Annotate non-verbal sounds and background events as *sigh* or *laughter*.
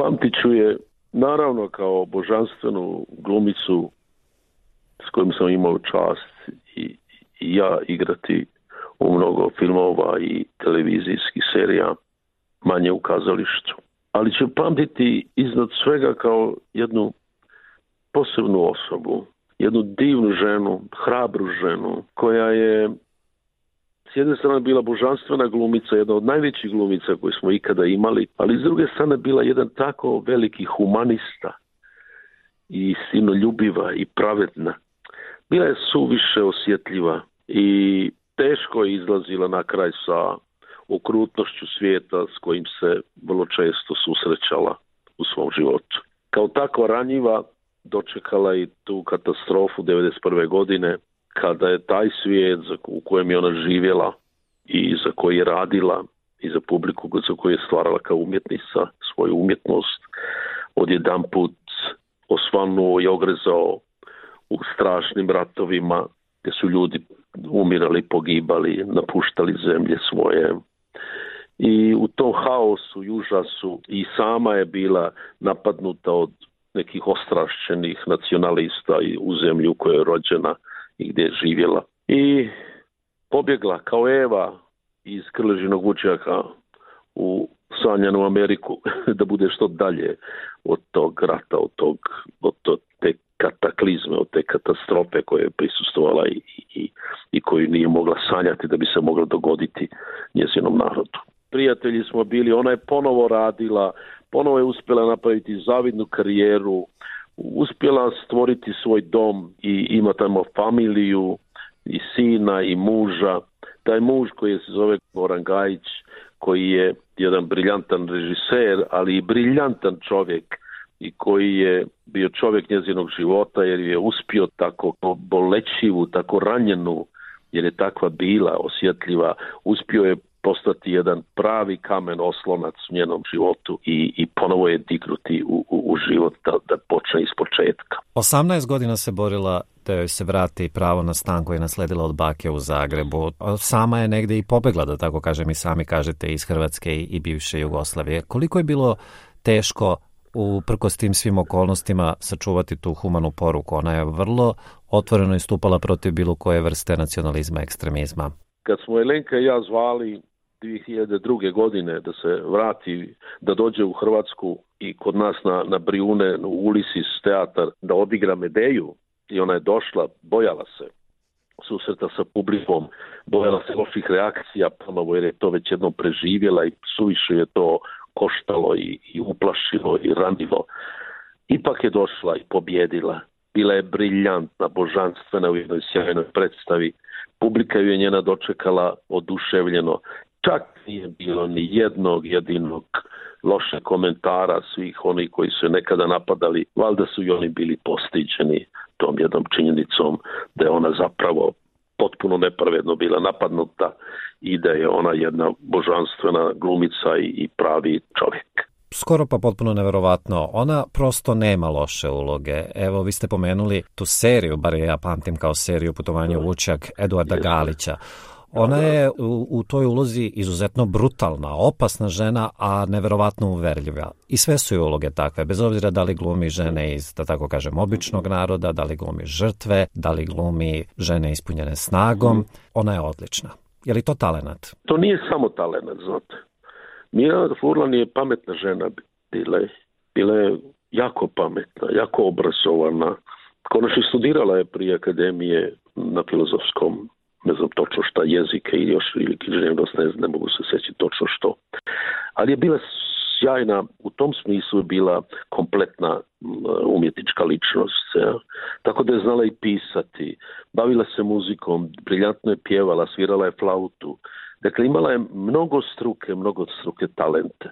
Pamtit ću je naravno kao božanstvenu glumicu s kojim sam imao čast i, i ja igrati u mnogo filmova i televizijskih serija, manje u kazalištu. Ali ću pamtiti iznad svega kao jednu posebnu osobu, jednu divnu ženu, hrabru ženu, koja je s jedne strane bila božanstvena glumica, jedna od najvećih glumica koje smo ikada imali, ali s druge strane bila jedan tako veliki humanista i sinoljubiva i pravedna. Bila je suviše osjetljiva i teško je izlazila na kraj sa okrutnošću svijeta s kojim se vrlo često susrećala u svom životu. Kao takva ranjiva dočekala i tu katastrofu 1991. godine kada je taj svijet u kojem je ona živjela i za koji je radila i za publiku za koju je stvarala kao umjetnica svoju umjetnost odjedan put osvanuo i ogrezao u strašnim ratovima gdje su ljudi umirali, pogibali, napuštali zemlje svoje. I u tom haosu i užasu i sama je bila napadnuta od nekih ostrašćenih nacionalista u zemlju u kojoj je rođena i gdje je živjela. I pobjegla kao Eva iz Krležinog vučjaka u sanjanu Ameriku *laughs* da bude što dalje od tog rata, od, tog, od te kataklizme, od te katastrofe koje je prisustovala i, i, i koju nije mogla sanjati da bi se mogla dogoditi njezinom narodu. Prijatelji smo bili, ona je ponovo radila, ponovo je uspjela napraviti zavidnu karijeru, uspjela stvoriti svoj dom i ima tamo familiju i sina i muža. Taj muž koji se zove Goran Gajić, koji je jedan briljantan režiser, ali i briljantan čovjek i koji je bio čovjek njezinog života jer je uspio tako bolećivu, tako ranjenu, jer je takva bila osjetljiva, uspio je postati jedan pravi kamen oslonac u njenom životu i, i ponovo je dignuti u, u, u život da, da počne iz početka. 18 godina se borila da joj se vrati pravo na stan koje je nasledila od bake u Zagrebu. Sama je negdje i pobegla, da tako kažem i sami kažete, iz Hrvatske i bivše Jugoslavije. Koliko je bilo teško u s tim svim okolnostima sačuvati tu humanu poruku? Ona je vrlo otvoreno istupala protiv bilo koje vrste nacionalizma, ekstremizma. Kad smo Elenka i ja zvali 2002. godine da se vrati, da dođe u Hrvatsku i kod nas na, na Brijune, u Ulisis teatar, da odigra Medeju i ona je došla, bojala se susreta sa publikom, bojala se loših reakcija ponovo jer je to već jednom preživjela i suviše je to koštalo i, i uplašilo i ranilo. Ipak je došla i pobjedila. Bila je briljantna, božanstvena u jednoj sjajnoj predstavi. Publika ju je njena dočekala oduševljeno Čak nije bilo ni jednog jedinog loše komentara svih onih koji su nekada napadali, valjda su i oni bili postiđeni tom jednom činjenicom da je ona zapravo potpuno nepravedno bila napadnuta i da je ona jedna božanstvena glumica i pravi čovjek. Skoro pa potpuno neverovatno. Ona prosto nema loše uloge. Evo, vi ste pomenuli tu seriju, bar ja pamtim kao seriju Putovanje u Vučjak Eduarda Galića. Ona je u, u toj ulozi izuzetno brutalna, opasna žena, a neverovatno uverljiva. I sve su joj uloge takve, bez obzira da li glumi žene iz, da tako kažem, običnog naroda, da li glumi žrtve, da li glumi žene ispunjene snagom. Ona je odlična. Je li to talenat? To nije samo talenat, znate. Mirjana Furlan je pametna žena bila je. Bila je jako pametna, jako obrazovana. Konačno studirala je prije akademije na filozofskom ne znam točno šta jezike i još ili književnost ne, ne mogu se seći točno što. Ali je bila sjajna, u tom smislu je bila kompletna umjetnička ličnost. Ja. Tako da je znala i pisati, bavila se muzikom, briljantno je pjevala, svirala je flautu. Dakle, imala je mnogo struke, mnogo struke talente.